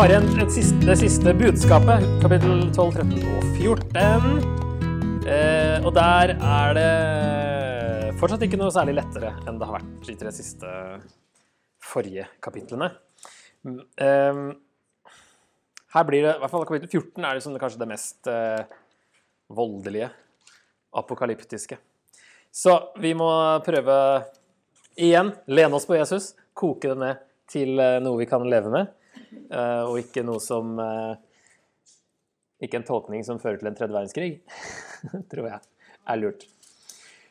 har igjen siste, det siste budskapet, kapittel 12, 13 og 14. Eh, og der er det fortsatt ikke noe særlig lettere enn det har vært de tre siste forrige kapitlene. Eh, her blir det, i hvert fall kapittel 14 er det som det kanskje det mest eh, voldelige, apokalyptiske. Så vi må prøve igjen, lene oss på Jesus, koke det ned til eh, noe vi kan leve med, og ikke noe som eh, Ikke en tolkning som fører til en tredje verdenskrig, tror jeg er lurt.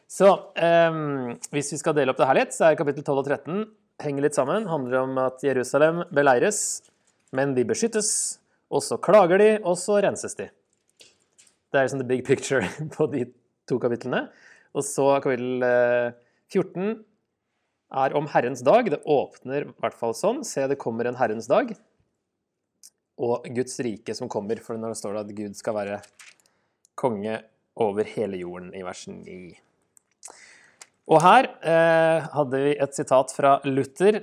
Så um, hvis vi skal dele opp det her litt, så er kapittel 12 og 13 henger litt sammen. handler om at Jerusalem beleires, men de beskyttes. Og så klager de, og så renses de. Det er liksom the big picture på de to kapitlene. Og så kapittel 14 er om Herrens dag. Det åpner i hvert fall sånn. Se, det kommer en Herrens dag. Og Guds rike som kommer, for når det står at Gud skal være konge over hele jorden, i vers 9. Og her eh, hadde vi et sitat fra Luther.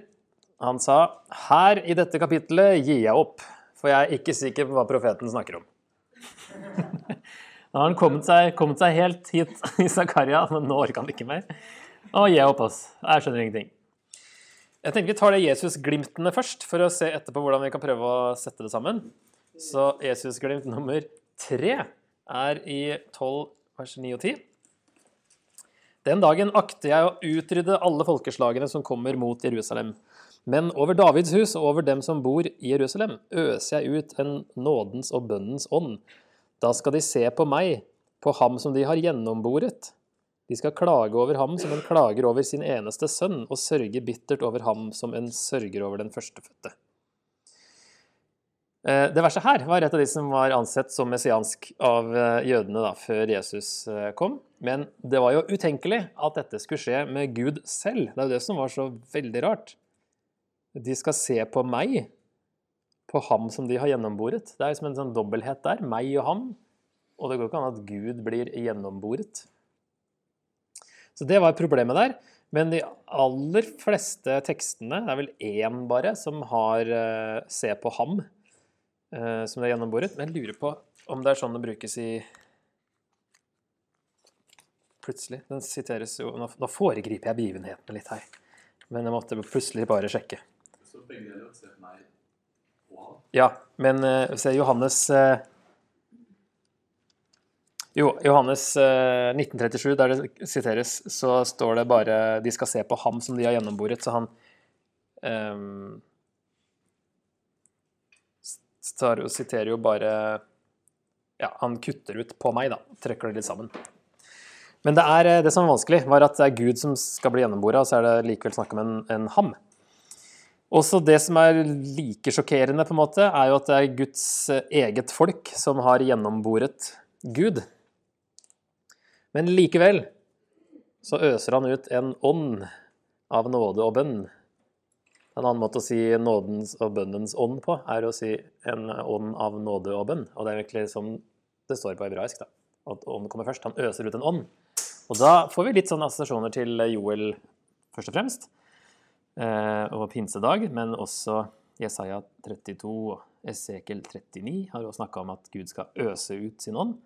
Han sa her i dette kapitlet gir jeg opp, for jeg er ikke sikker på hva profeten snakker om. Nå har han kommet seg, kommet seg helt hit i Zakaria, men nå orker han ikke mer. Å, gi opp, ass. Jeg skjønner ingenting. Jeg tenker Vi tar det Jesus-glimtene først, for å se etterpå hvordan vi kan prøve å sette det sammen. Så Jesus-glimt nummer tre er i 12 vers 9 og 10. Den dagen akter jeg å utrydde alle folkeslagene som kommer mot Jerusalem. Men over Davids hus og over dem som bor i Jerusalem, øser jeg ut en nådens og bønnens ånd. Da skal de se på meg, på ham som de har gjennomboret. De skal klage over ham som en klager over sin eneste sønn, og sørge bittert over ham som en sørger over den førstefødte. Eh, det verset her var et av de som var ansett som messiansk av eh, jødene da, før Jesus eh, kom. Men det var jo utenkelig at dette skulle skje med Gud selv. Det er jo det som var så veldig rart. De skal se på meg, på ham som de har gjennomboret. Det er jo som en sånn dobbelthet der. Meg og ham. Og det går ikke an at Gud blir gjennomboret. Så det var problemet der. Men de aller fleste tekstene, det er vel én bare, som har uh, 'se på ham', uh, som det er gjennomboret. Men jeg lurer på om det er sånn det brukes i Plutselig. Den siteres jo Nå, foregriper jeg begivenhetene litt her. Men jeg måtte plutselig bare sjekke. Så begge deler se meg han. Ja, men uh, se Johannes jo, Johannes 1937, eh, der det siteres, så står det bare de skal se på ham som de har gjennomboret. Så han um, siterer jo bare Ja, han kutter ut 'på meg', da. Trekker det litt sammen. Men det, er, eh, det som er vanskelig, var at det er Gud som skal bli gjennombora, og så er det likevel snakk om en, en ham. Også det som er like sjokkerende, på en måte, er jo at det er Guds eh, eget folk som har gjennomboret Gud. Men likevel så øser han ut en ånd av nåde og bønn. En annen måte å si nådens og bønnens ånd på, er å si en ånd av nåde og bønn. Og det er egentlig som det står på hebraisk, da. At ånden kommer først. Han øser ut en ånd. Og da får vi litt sånne assosiasjoner til Joel først og fremst, eh, og pinsedag, men også Jesaja 32 og Esekel 39 har jo snakka om at Gud skal øse ut sin ånd.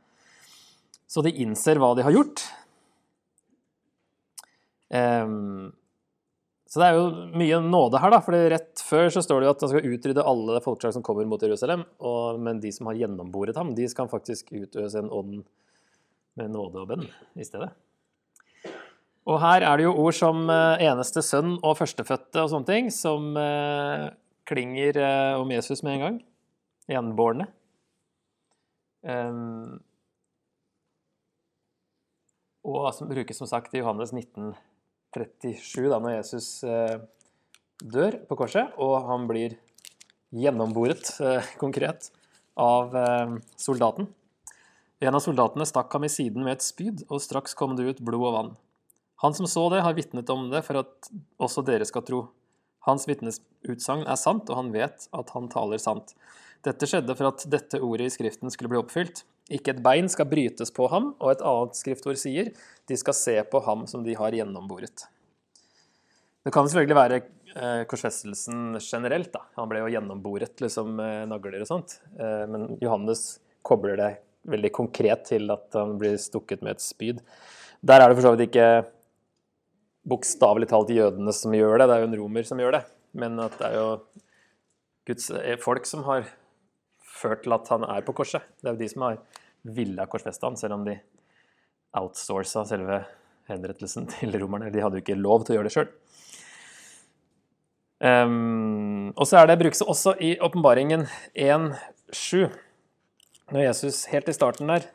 Så de innser hva de har gjort. Um, så det er jo mye nåde her, da. For rett før så står det jo at han skal utrydde alle folkeslag som kommer mot Jerusalem. Og, men de som har gjennomboret ham, de skal faktisk utøse en ånd med nåde og bønn i stedet. Og her er det jo ord som eh, eneste sønn og førstefødte og sånne ting, som eh, klinger eh, om Jesus med en gang. Gjenbårne. Um, og som brukes som sagt i Johannes 1937, da når Jesus eh, dør på korset, og han blir gjennomboret eh, konkret av eh, soldaten. En av soldatene stakk ham i siden med et spyd, og straks kom det ut blod og vann. Han som så det, har vitnet om det for at også dere skal tro. Hans vitnesutsagn er sant, og han vet at han taler sant. Dette skjedde for at dette ordet i Skriften skulle bli oppfylt. Ikke et bein skal brytes på ham, og et annet skriftord sier de skal se på ham som de har gjennomboret. Det kan selvfølgelig være eh, korsfestelsen generelt. da. Han ble jo gjennomboret liksom, nagler og sånt. Eh, men Johannes kobler det veldig konkret til at han blir stukket med et spyd. Der er det for så vidt ikke bokstavelig talt jødene som gjør det, det er jo en romer som gjør det. Men at det er jo Guds eh, folk som har ført til at han er på korset. Det er jo de som har villa korsfesta han, selv om de outsourca selve henrettelsen til romerne. De hadde jo ikke lov til å gjøre det sjøl. Um, og så er det brukes også i åpenbaringen 1.7, når Jesus helt i starten der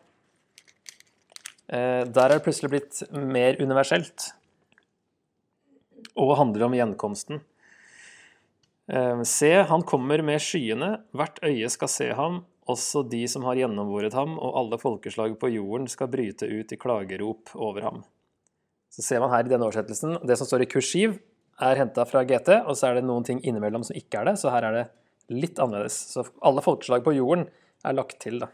uh, Der er det plutselig blitt mer universelt og handler om gjenkomsten. Uh, se, han kommer med skyene, hvert øye skal se ham, også de som har gjennomboret ham, og alle folkeslag på jorden skal bryte ut i klagerop over ham. Så ser man her i denne oversettelsen, det som står i kursiv, er henta fra GT, og så er det noen ting innimellom som ikke er det, så her er det litt annerledes. Så alle folkeslag på jorden er lagt til, da.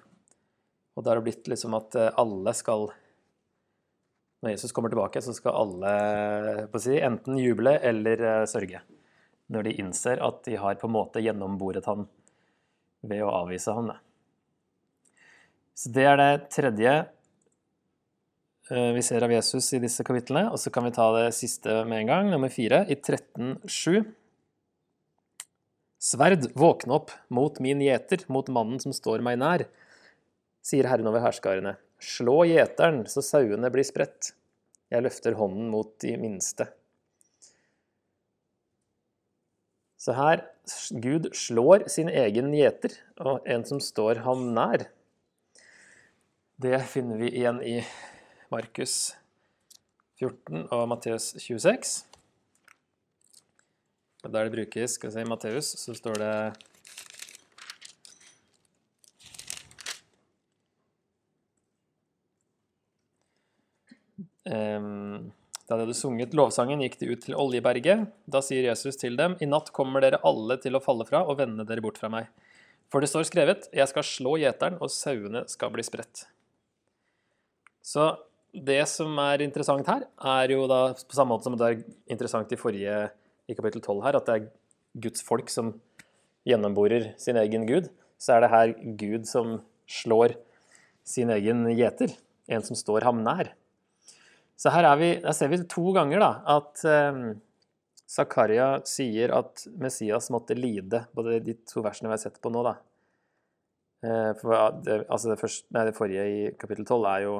Og da har det blitt liksom at eh, alle skal Når Jesus kommer tilbake, så skal alle å si, enten juble eller uh, sørge. Når de innser at de har på en måte gjennomboret han ved å avvise ham. Så det er det tredje Eh, vi ser av Jesus i disse kapitlene. Og så kan vi ta det siste med en gang, nummer fire, i 13.7. Sverd, våkne opp mot min gjeter, mot mannen som står meg nær, sier Herren over herskarene. Slå gjeteren, så sauene blir spredt. Jeg løfter hånden mot de minste. Så her Gud slår sin egen gjeter, og en som står ham nær. Det finner vi igjen i Markus 14 og Matteus 26. Og der det brukes skal vi se, i Matteus, så står det um, Da de hadde sunget lovsangen, gikk de ut til Oljeberget. Da sier Jesus til dem, I natt kommer dere alle til å falle fra og vende dere bort fra meg. For det står skrevet, Jeg skal slå gjeteren, og sauene skal bli spredt. Så det som er interessant her, er jo da på samme måte som det er interessant i forrige i kapittel 12 her, at det er Guds folk som gjennomborer sin egen gud, så er det her Gud som slår sin egen gjeter, en som står ham nær. Så her, vi, her ser vi to ganger da, at eh, Zakaria sier at Messias måtte lide, både de to versene vi har sett på nå. da. Eh, for altså det, første, nei, det forrige i kapittel 12 er jo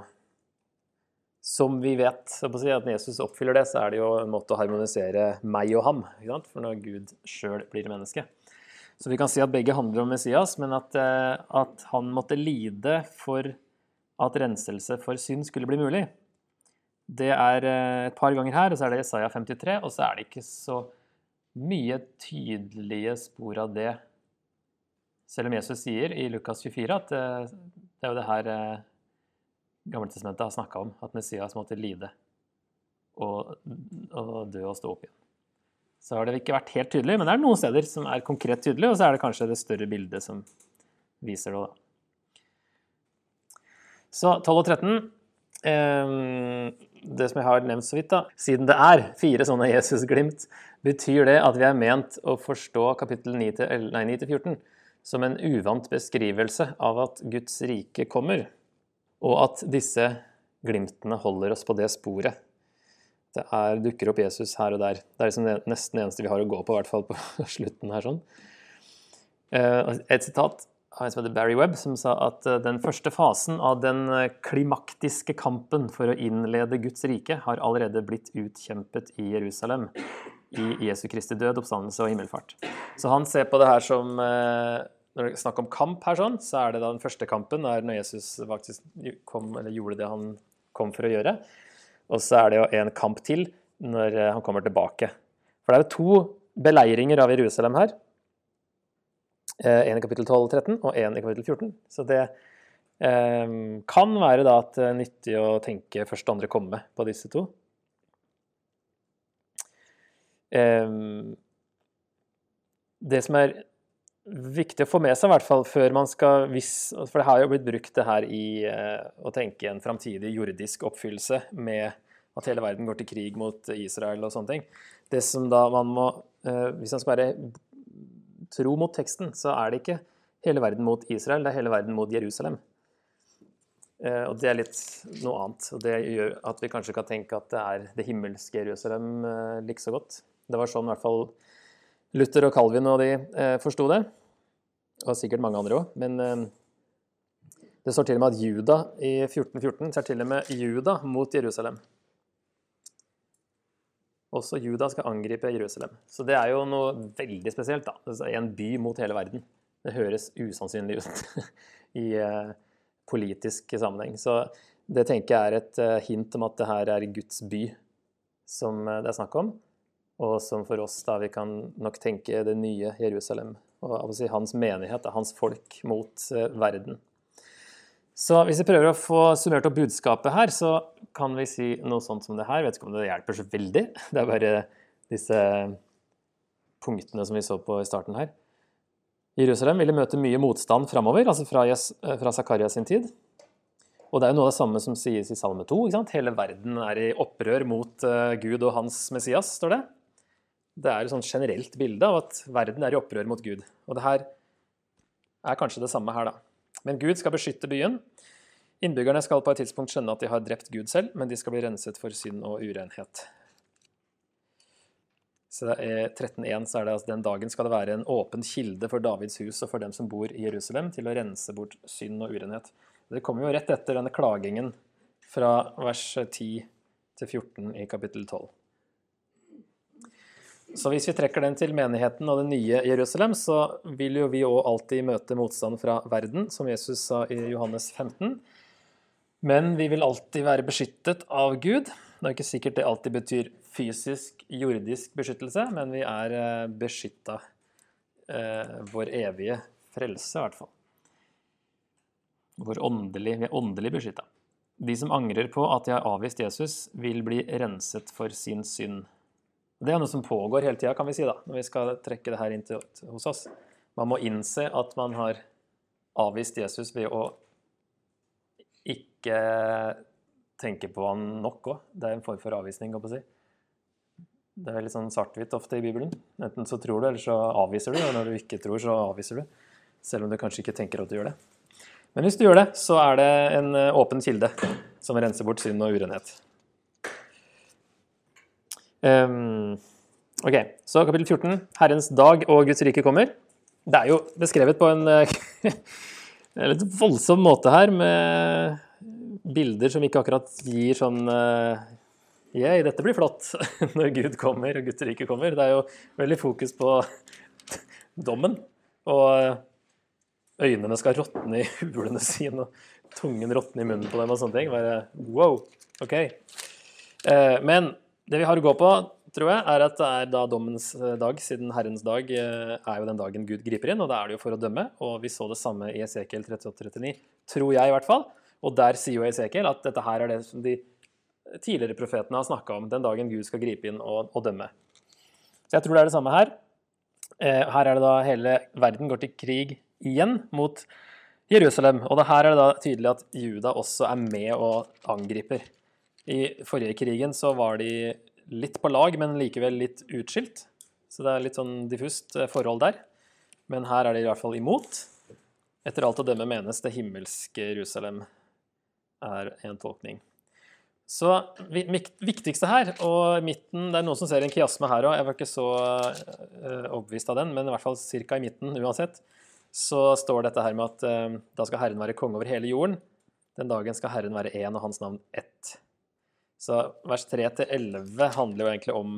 som vi vet, at når Jesus oppfyller det, så er det jo en måte å harmonisere meg og ham. For når Gud sjøl blir menneske. Så vi kan si at begge handler om Messias, men at, eh, at, han måtte lide for at renselse for synd skulle bli mulig. Det er eh, et par ganger her, og så er det Isaiah 53, og så er det ikke så mye tydelige spor av det. Selv om Jesus sier i Lukas 24 at eh, det er jo det her Gammeltestamentet har snakka om, at Messias måtte lide og, og, dø og stå opp igjen. Så har det ikke vært helt tydelig, men det er noen steder som er konkret tydelig, og så er det kanskje det større bildet som viser det. da. Så 12 og 13 eh, Det som jeg har nevnt så vidt, da Siden det er fire sånne Jesus-glimt, betyr det at vi er ment å forstå kapittel 9-14 som en uvant beskrivelse av at Guds rike kommer og at disse glimtene holder oss på det sporet. Det er, dukker opp Jesus her og der. Det er liksom det, nesten det eneste vi har å gå på, i hvert fall på slutten her. sånn. Eh, et sitat av en som heter Barry Webb, som sa at eh, den første fasen av den eh, klimaktiske kampen for å innlede Guds rike har allerede blitt utkjempet i Jerusalem i Jesu Kristi død, oppstandelse og himmelfart. Så han ser på det her som når det er snakk om kamp her, sånn, så er det da den første kampen er når Jesus faktisk kom, gjorde det han kom for å gjøre. Og så er det jo en kamp til når eh, han kommer tilbake. For det er jo to beleiringer av Jerusalem her. Eh, en i kapittel 12 og 13 og en i kapittel 14. Så det eh, kan være da at er nyttig å tenke først og andre komme på disse to. Eh, det som er viktig å få med seg, i hvert fall før man skal hvis, For det har jo blitt brukt det her i uh, å tenke en framtidig jordisk oppfyllelse med at hele verden går til krig mot Israel og sånne ting. Det som da man må eh, Hvis man skal være tro mot teksten, så er det ikke hele verden mot Israel, det er hele verden mot Jerusalem. Eh, og det er litt noe annet. Og det gjør at vi kanskje kan tenke at det er det himmelske Jerusalem eh, like så godt. Det var sånn i hvert fall Luther og Calvin og de eh, forsto det. Og sikkert mange andre òg. Men eh, det står til og med at Juda i 1414 ser til og med Juda mot Jerusalem. Også Juda skal angripe Jerusalem. Så det er jo noe veldig spesielt. da. Altså, en by mot hele verden. Det høres usannsynlig ut i eh, politisk sammenheng. Så det tenker jeg er et eh, hint om at det her er Guds by som eh, det er snakk om. Og som for oss da vi kan nok tenke det nye Jerusalem. Og si, hans menighet, hans folk mot verden. Så hvis vi prøver å få summert opp budskapet her, så kan vi si noe sånt som det her. Jeg vet ikke om det hjelper så veldig. Det er bare disse punktene som vi så på i starten her. Jerusalem ville møte mye motstand framover, altså fra, Jes fra Zakaria sin tid. Og det er jo noe av det samme som sies i Salme 2. ikke sant? Hele verden er i opprør mot uh, Gud og hans Messias, står det. Det er et sånn generelt bilde av at verden er i opprør mot Gud. Og det her er kanskje det samme her, da. Men Gud skal beskytte byen. Innbyggerne skal på et tidspunkt skjønne at de har drept Gud selv, men de skal bli renset for synd og urenhet. Så er 13.1 så er det at den dagen skal det være en åpen kilde for Davids hus og for dem som bor i Jerusalem, til å rense bort synd og urenhet. Det kommer jo rett etter denne klagingen fra vers 10 til 14 i kapittel 12. Så hvis vi trekker den til menigheten og det nye Jerusalem, så vil jo vi òg alltid møte motstand fra verden, som Jesus sa i Johannes 15. Men vi vil alltid være beskyttet av Gud. Det er ikke sikkert det alltid betyr fysisk, jordisk beskyttelse, men vi er eh, beskytta. Eh, vår evige frelse, i hvert fall. Vår åndelig, vi er åndelig beskytta. De som angrer på at de har avvist Jesus, vil bli renset for sin synd. Det er noe som pågår hele tida, kan vi si, da, når vi skal trekke det her inn til, hos oss. Man må innse at man har avvist Jesus ved å ikke tenke på han nok òg. Det er en form for avvisning, å si. Det er litt sånn svart-hvitt ofte i Bibelen. Enten så tror du, eller så avviser du. Og når du ikke tror, så avviser du. Selv om du kanskje ikke tenker at du gjør det. Men hvis du gjør det, så er det en eh, åpen kilde som renser bort synd og urenhet. Um, ok, så kapittel 14. Herrens dag og Guds rike kommer. Det er jo beskrevet på en, en litt voldsom måte her, med bilder som ikke akkurat gir sånn Yeah, dette blir flott når Gud kommer og Guds rike kommer. Det er jo veldig fokus på dommen. Og øynene skal råtne i hulene sine, og tungen råtne i munnen på dem og sånne ting. Bare wow, OK. Uh, men det vi har å gå på, tror jeg, er at det er da dommens eh, dag, siden Herrens dag eh, er jo den dagen Gud griper inn, og da er det jo for å dømme. Og vi så det samme i Esekiel 38-39, tror jeg i hvert fall. Og der sier jo Esekiel at dette her er det som de tidligere profetene har snakka om, den dagen Gud skal gripe inn og, og, dømme. Så jeg tror det er det samme her. Eh, her er det da hele verden går til krig igjen mot Jerusalem. Og det her er det da tydelig at Juda også er med og angriper. I forrige krigen så var de litt på lag, men likevel litt utskilt. Så det er litt sånn diffust eh, forhold der. Men her er de i hvert fall imot. Etter alt å dømme menes det himmelske Jerusalem er en tolkning. Så viktigste her, og midten Det er noen som ser en kiasme her òg. Jeg var ikke så uh, overbevist av den, men i hvert fall ca. i midten uansett. Så står dette her med at uh, da skal Herren være konge over hele jorden. Den dagen skal Herren være én og hans navn ett. Så vers 3-11 handler jo egentlig om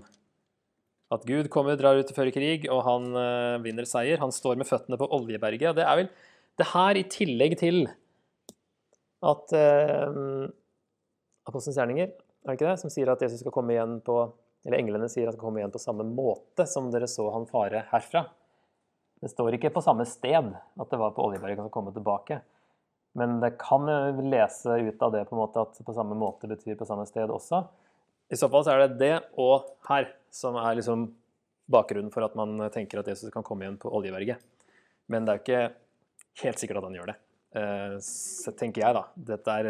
at Gud kommer, drar ut og fører krig, og han uh, vinner seier. Han står med føttene på Oljeberget. og Det er vel det her i tillegg til at uh, Apostelens gjerninger, er det ikke det, som sier at Jesus skal komme igjen på eller englene sier at han skal komme igjen på samme måte som dere så han fare herfra. Det står ikke på samme sted at det var på Oljeberget han skal komme tilbake. Men det kan lese ut av det på en måte at på samme måte betyr på samme sted også. I så fall så er det det og her som er liksom bakgrunnen for at man tenker at Jesus kan komme igjen på Oljeberget. Men det er jo ikke helt sikkert at han gjør det. Eh, så tenker jeg, da. Dette er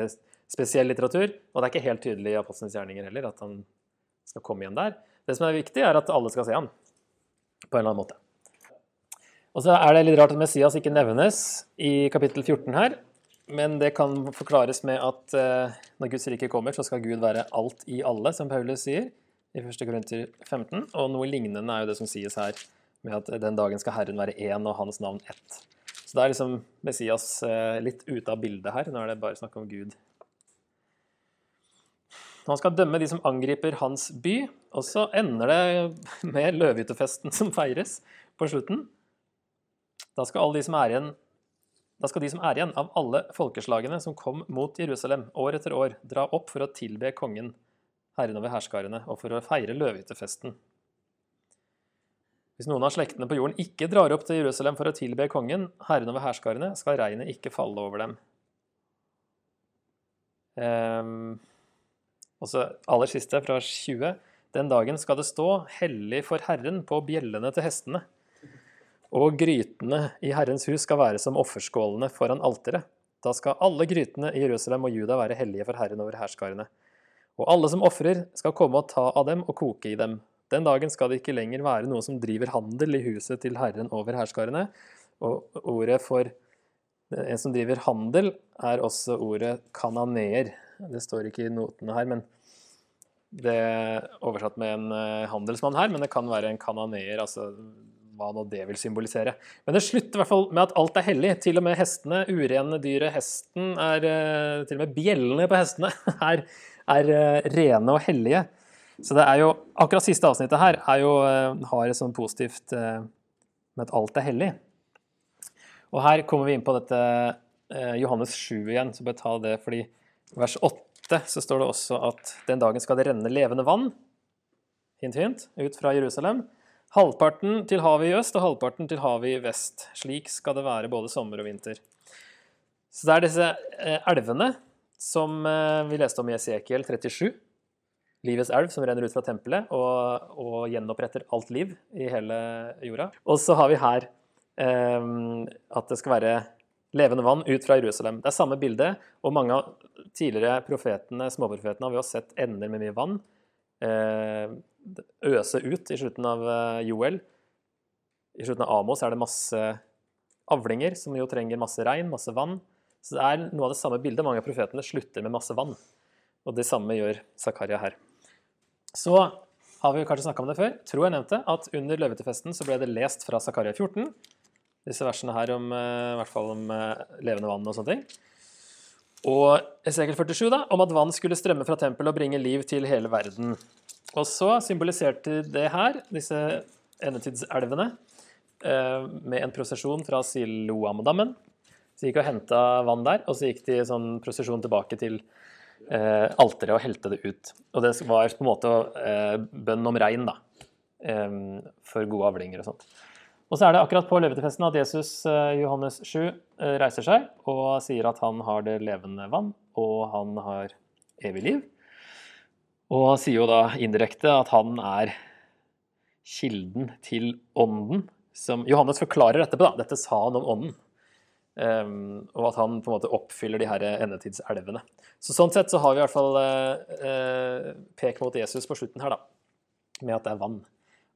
spesiell litteratur. Og det er ikke helt tydelig i Apostlenes gjerninger heller at han skal komme igjen der. Det som er viktig, er at alle skal se ham på en eller annen måte. Og så er det litt rart at Messias ikke nevnes i kapittel 14 her. Men det kan forklares med at eh, når Guds rike kommer, så skal Gud være alt i alle, som Paulus sier i 1. Korinter 15. Og noe lignende er jo det som sies her, med at den dagen skal Herren være én og hans navn ett. Så det er liksom Messias eh, litt ute av bildet her. Nå er det bare snakk om Gud. Han skal dømme de som angriper hans by, og så ender det med løvehyttefesten som feires på slutten. Da skal, alle de som er igjen, da skal de som er igjen av alle folkeslagene som kom mot Jerusalem år etter år, dra opp for å tilbe kongen, herren over herskarene, og for å feire løvehyttefesten. Hvis noen av slektene på jorden ikke drar opp til Jerusalem for å tilbe kongen, herren over herskarene, skal regnet ikke falle over dem. Um, og så aller siste, fra 20. Den dagen skal det stå 'Hellig for Herren' på bjellene til hestene. Og grytene i Herrens hus skal være som offerskålene foran alteret. Da skal alle grytene i Jerusalem og Juda være hellige for Herren over herskarene. Og alle som ofrer, skal komme og ta av dem og koke i dem. Den dagen skal det ikke lenger være noe som driver handel i huset til Herren over herskarene. Og ordet for en som driver handel, er også ordet kananeer. Det står ikke i notene her, men det er oversatt med en eh, handelsmann her, men det kan være en kananeer, altså hva nå det vil symbolisere. Men det slutter i hvert fall med at alt er hellig. Til og med hestene, urene dyret hesten, er, eh, til og med bjellene på hestene er, er eh, rene og hellige. Så det er jo, akkurat siste avsnittet her er jo, har et sånn positivt med at alt er hellig. Og her kommer vi inn på dette Johannes 7 igjen, så bør jeg ta det fordi vers 8 så står det også at den dagen skal det renne levende vann, hint, hint, ut fra Jerusalem. Halvparten til havet i øst og halvparten til havet i vest. Slik skal det være både sommer og vinter. Så det er disse eh, elvene som eh, vi leste om i Esekiel 37. Livets elv som renner ut fra tempelet og, og gjenoppretter alt liv i hele jorda. Og så har vi her um, at det skal være levende vann ut fra Jerusalem. Det er samme bilde, og mange av tidligere profetene, småprofetene har vi også sett ender med mye vann eh, øse ut i slutten av eh, Joel. I slutten av Amos er det masse avlinger, som jo trenger masse regn, masse vann. Så det er noe av det samme bildet. Mange av profetene slutter med masse vann. Og det samme gjør Zakaria her. Så har vi kanskje snakka om det før. Tror jeg nevnte at under løvetefesten så ble det lest fra Zakaria 14 disse versene her om, eh, i hvert fall om eh, levende vann og sånne ting. Og Esekel 47 da, om at vann skulle strømme fra tempelet og bringe liv til hele verden. Og så symboliserte det her, disse endetidselvene, eh, med en prosesjon fra Siloamdammen. Så gikk og henta vann der, og så gikk de sånn prosesjon tilbake til eh, alteret og helte det ut. Og det var på en måte eh, bønn om regn, da. Eh, for gode avlinger og sånt. Og så er det akkurat på løvetefesten at Jesus, eh, Johannes 7, eh, reiser seg og sier at han har det levende vann, og han har evig liv. Og sier jo da indirekte at han er kilden til ånden. Som Johannes forklarer etterpå, da. Dette sa han om ånden. Um, og at han på en måte oppfyller de her endetidselvene. Så Sånn sett så har vi i hvert fall uh, pek mot Jesus på slutten her, da. Med at det er vann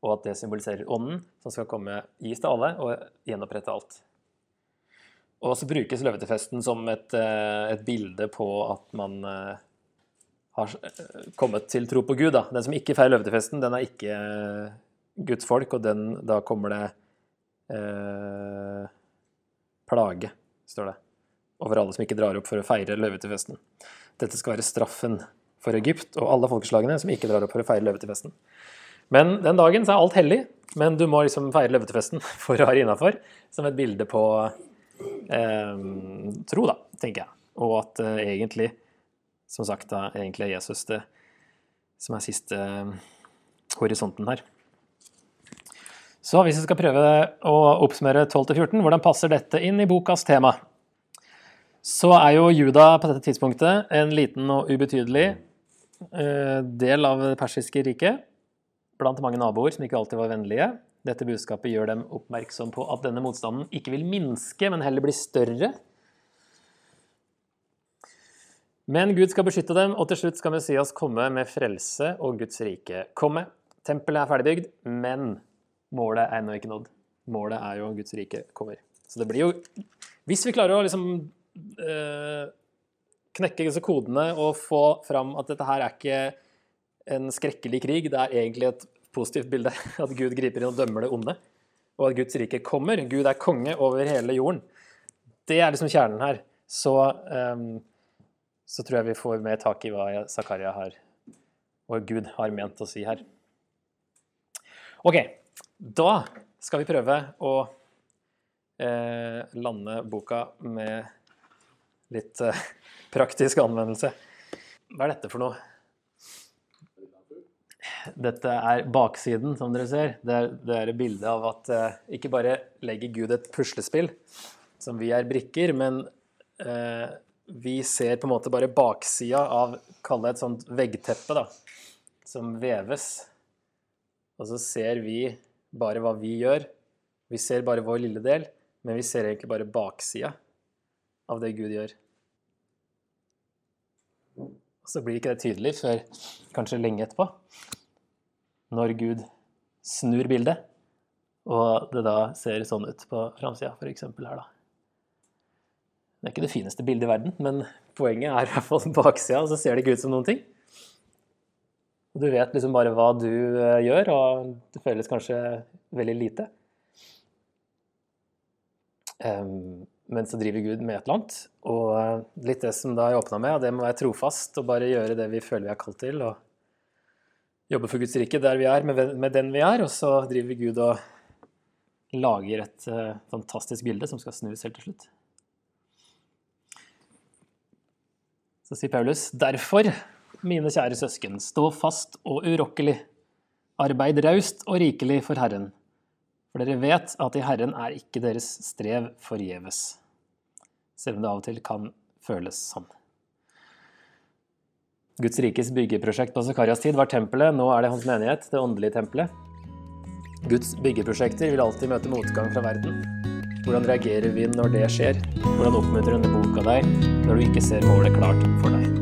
og at det symboliserer ånden som skal komme, gis til alle og gjenopprette alt. Og så brukes løvetefesten som et, eh, et, bilde på at man eh, har eh, kommet til tro på Gud. Da. Den som ikke feirer løvetefesten, den er ikke Guds folk, og den, da kommer det eh, plage, står det, over alle som ikke drar opp for å feire løvetefesten. Dette skal være straffen for Egypt og alle folkeslagene som ikke drar opp for å feire løvetefesten. Men den dagen så er alt hellig, men du må liksom feire løvetefesten for å være innafor. Som et bilde på eh, tro, da, tenker jeg. Og at eh, egentlig, som sagt, da, egentlig er Jesus det som er siste eh, horisonten her. Så hvis vi skal prøve å oppsummere 12-14, hvordan passer dette inn i bokas tema? Så er jo Juda på dette tidspunktet en liten og ubetydelig eh, del av det persiske riket blant mange naboer som ikke alltid var vennlige. Dette budskapet gjør dem oppmerksom på at denne motstanden ikke vil minske, men heller bli større. Men Gud skal beskytte dem, og til slutt skal Messias komme med frelse og Guds rike komme. Tempelet er ferdigbygd, men målet er ennå ikke nådd. Målet er jo Guds rike kommer. Så det blir jo Hvis vi klarer å liksom øh, knekke disse kodene og få fram at dette her er ikke en skrekkelig krig, det er egentlig et positivt bilde. At Gud griper inn og dømmer det onde, og at Guds rike kommer. Gud er konge over hele jorden. Det er liksom kjernen her. Så, um, så tror jeg vi får mer tak i hva Zakaria har, og Gud har ment å si her. OK, da skal vi prøve å eh, lande boka med litt eh, praktisk anvendelse. Hva er dette for noe? Dette er baksiden, som dere ser. Det er, det er et bilde av at eh, ikke bare legger Gud et puslespill, som vi er brikker, men eh, vi ser på en måte bare baksida av Kall det et sånt veggteppe, da, som veves. Og så ser vi bare hva vi gjør. Vi ser bare vår lille del, men vi ser egentlig bare baksida av det Gud gjør. Så blir ikke det tydelig før kanskje lenge etterpå når Gud snur bildet, og det da ser sånn ut på framsida, f.eks. her, da. Det er ikke det fineste bildet i verden, men poenget er i hvert fall baksida, så ser det ikke ut som noen ting. Og du vet liksom bare hva du eh, gjør, og det føles kanskje veldig lite. Um, men så driver Gud med et eller annet. Og litt det som da jeg åpna med, det må være trofast og bare gjøre det vi føler vi er kalt til. og jobber for Guds rike der vi er, med, den vi er, og så driver Gud og lager et uh, fantastisk bilde som skal snus helt til slutt. Så sier Paulus, derfor, mine kjære søsken, stå fast og urokkelig. Arbeid raust og rikelig for Herren, for dere vet at i Herren er ikke deres strev forgjeves, selv om det av og til kan føles sånn. Guds rikes byggeprosjekt på Zakarias tid var tempelet, nå er det hans menighet, det åndelige tempelet. Guds byggeprosjekter vil alltid møte motgang fra verden. Hvordan reagerer vi når det skjer? Hvordan oppmuntrer denne boka deg når du ikke ser målet klart for deg?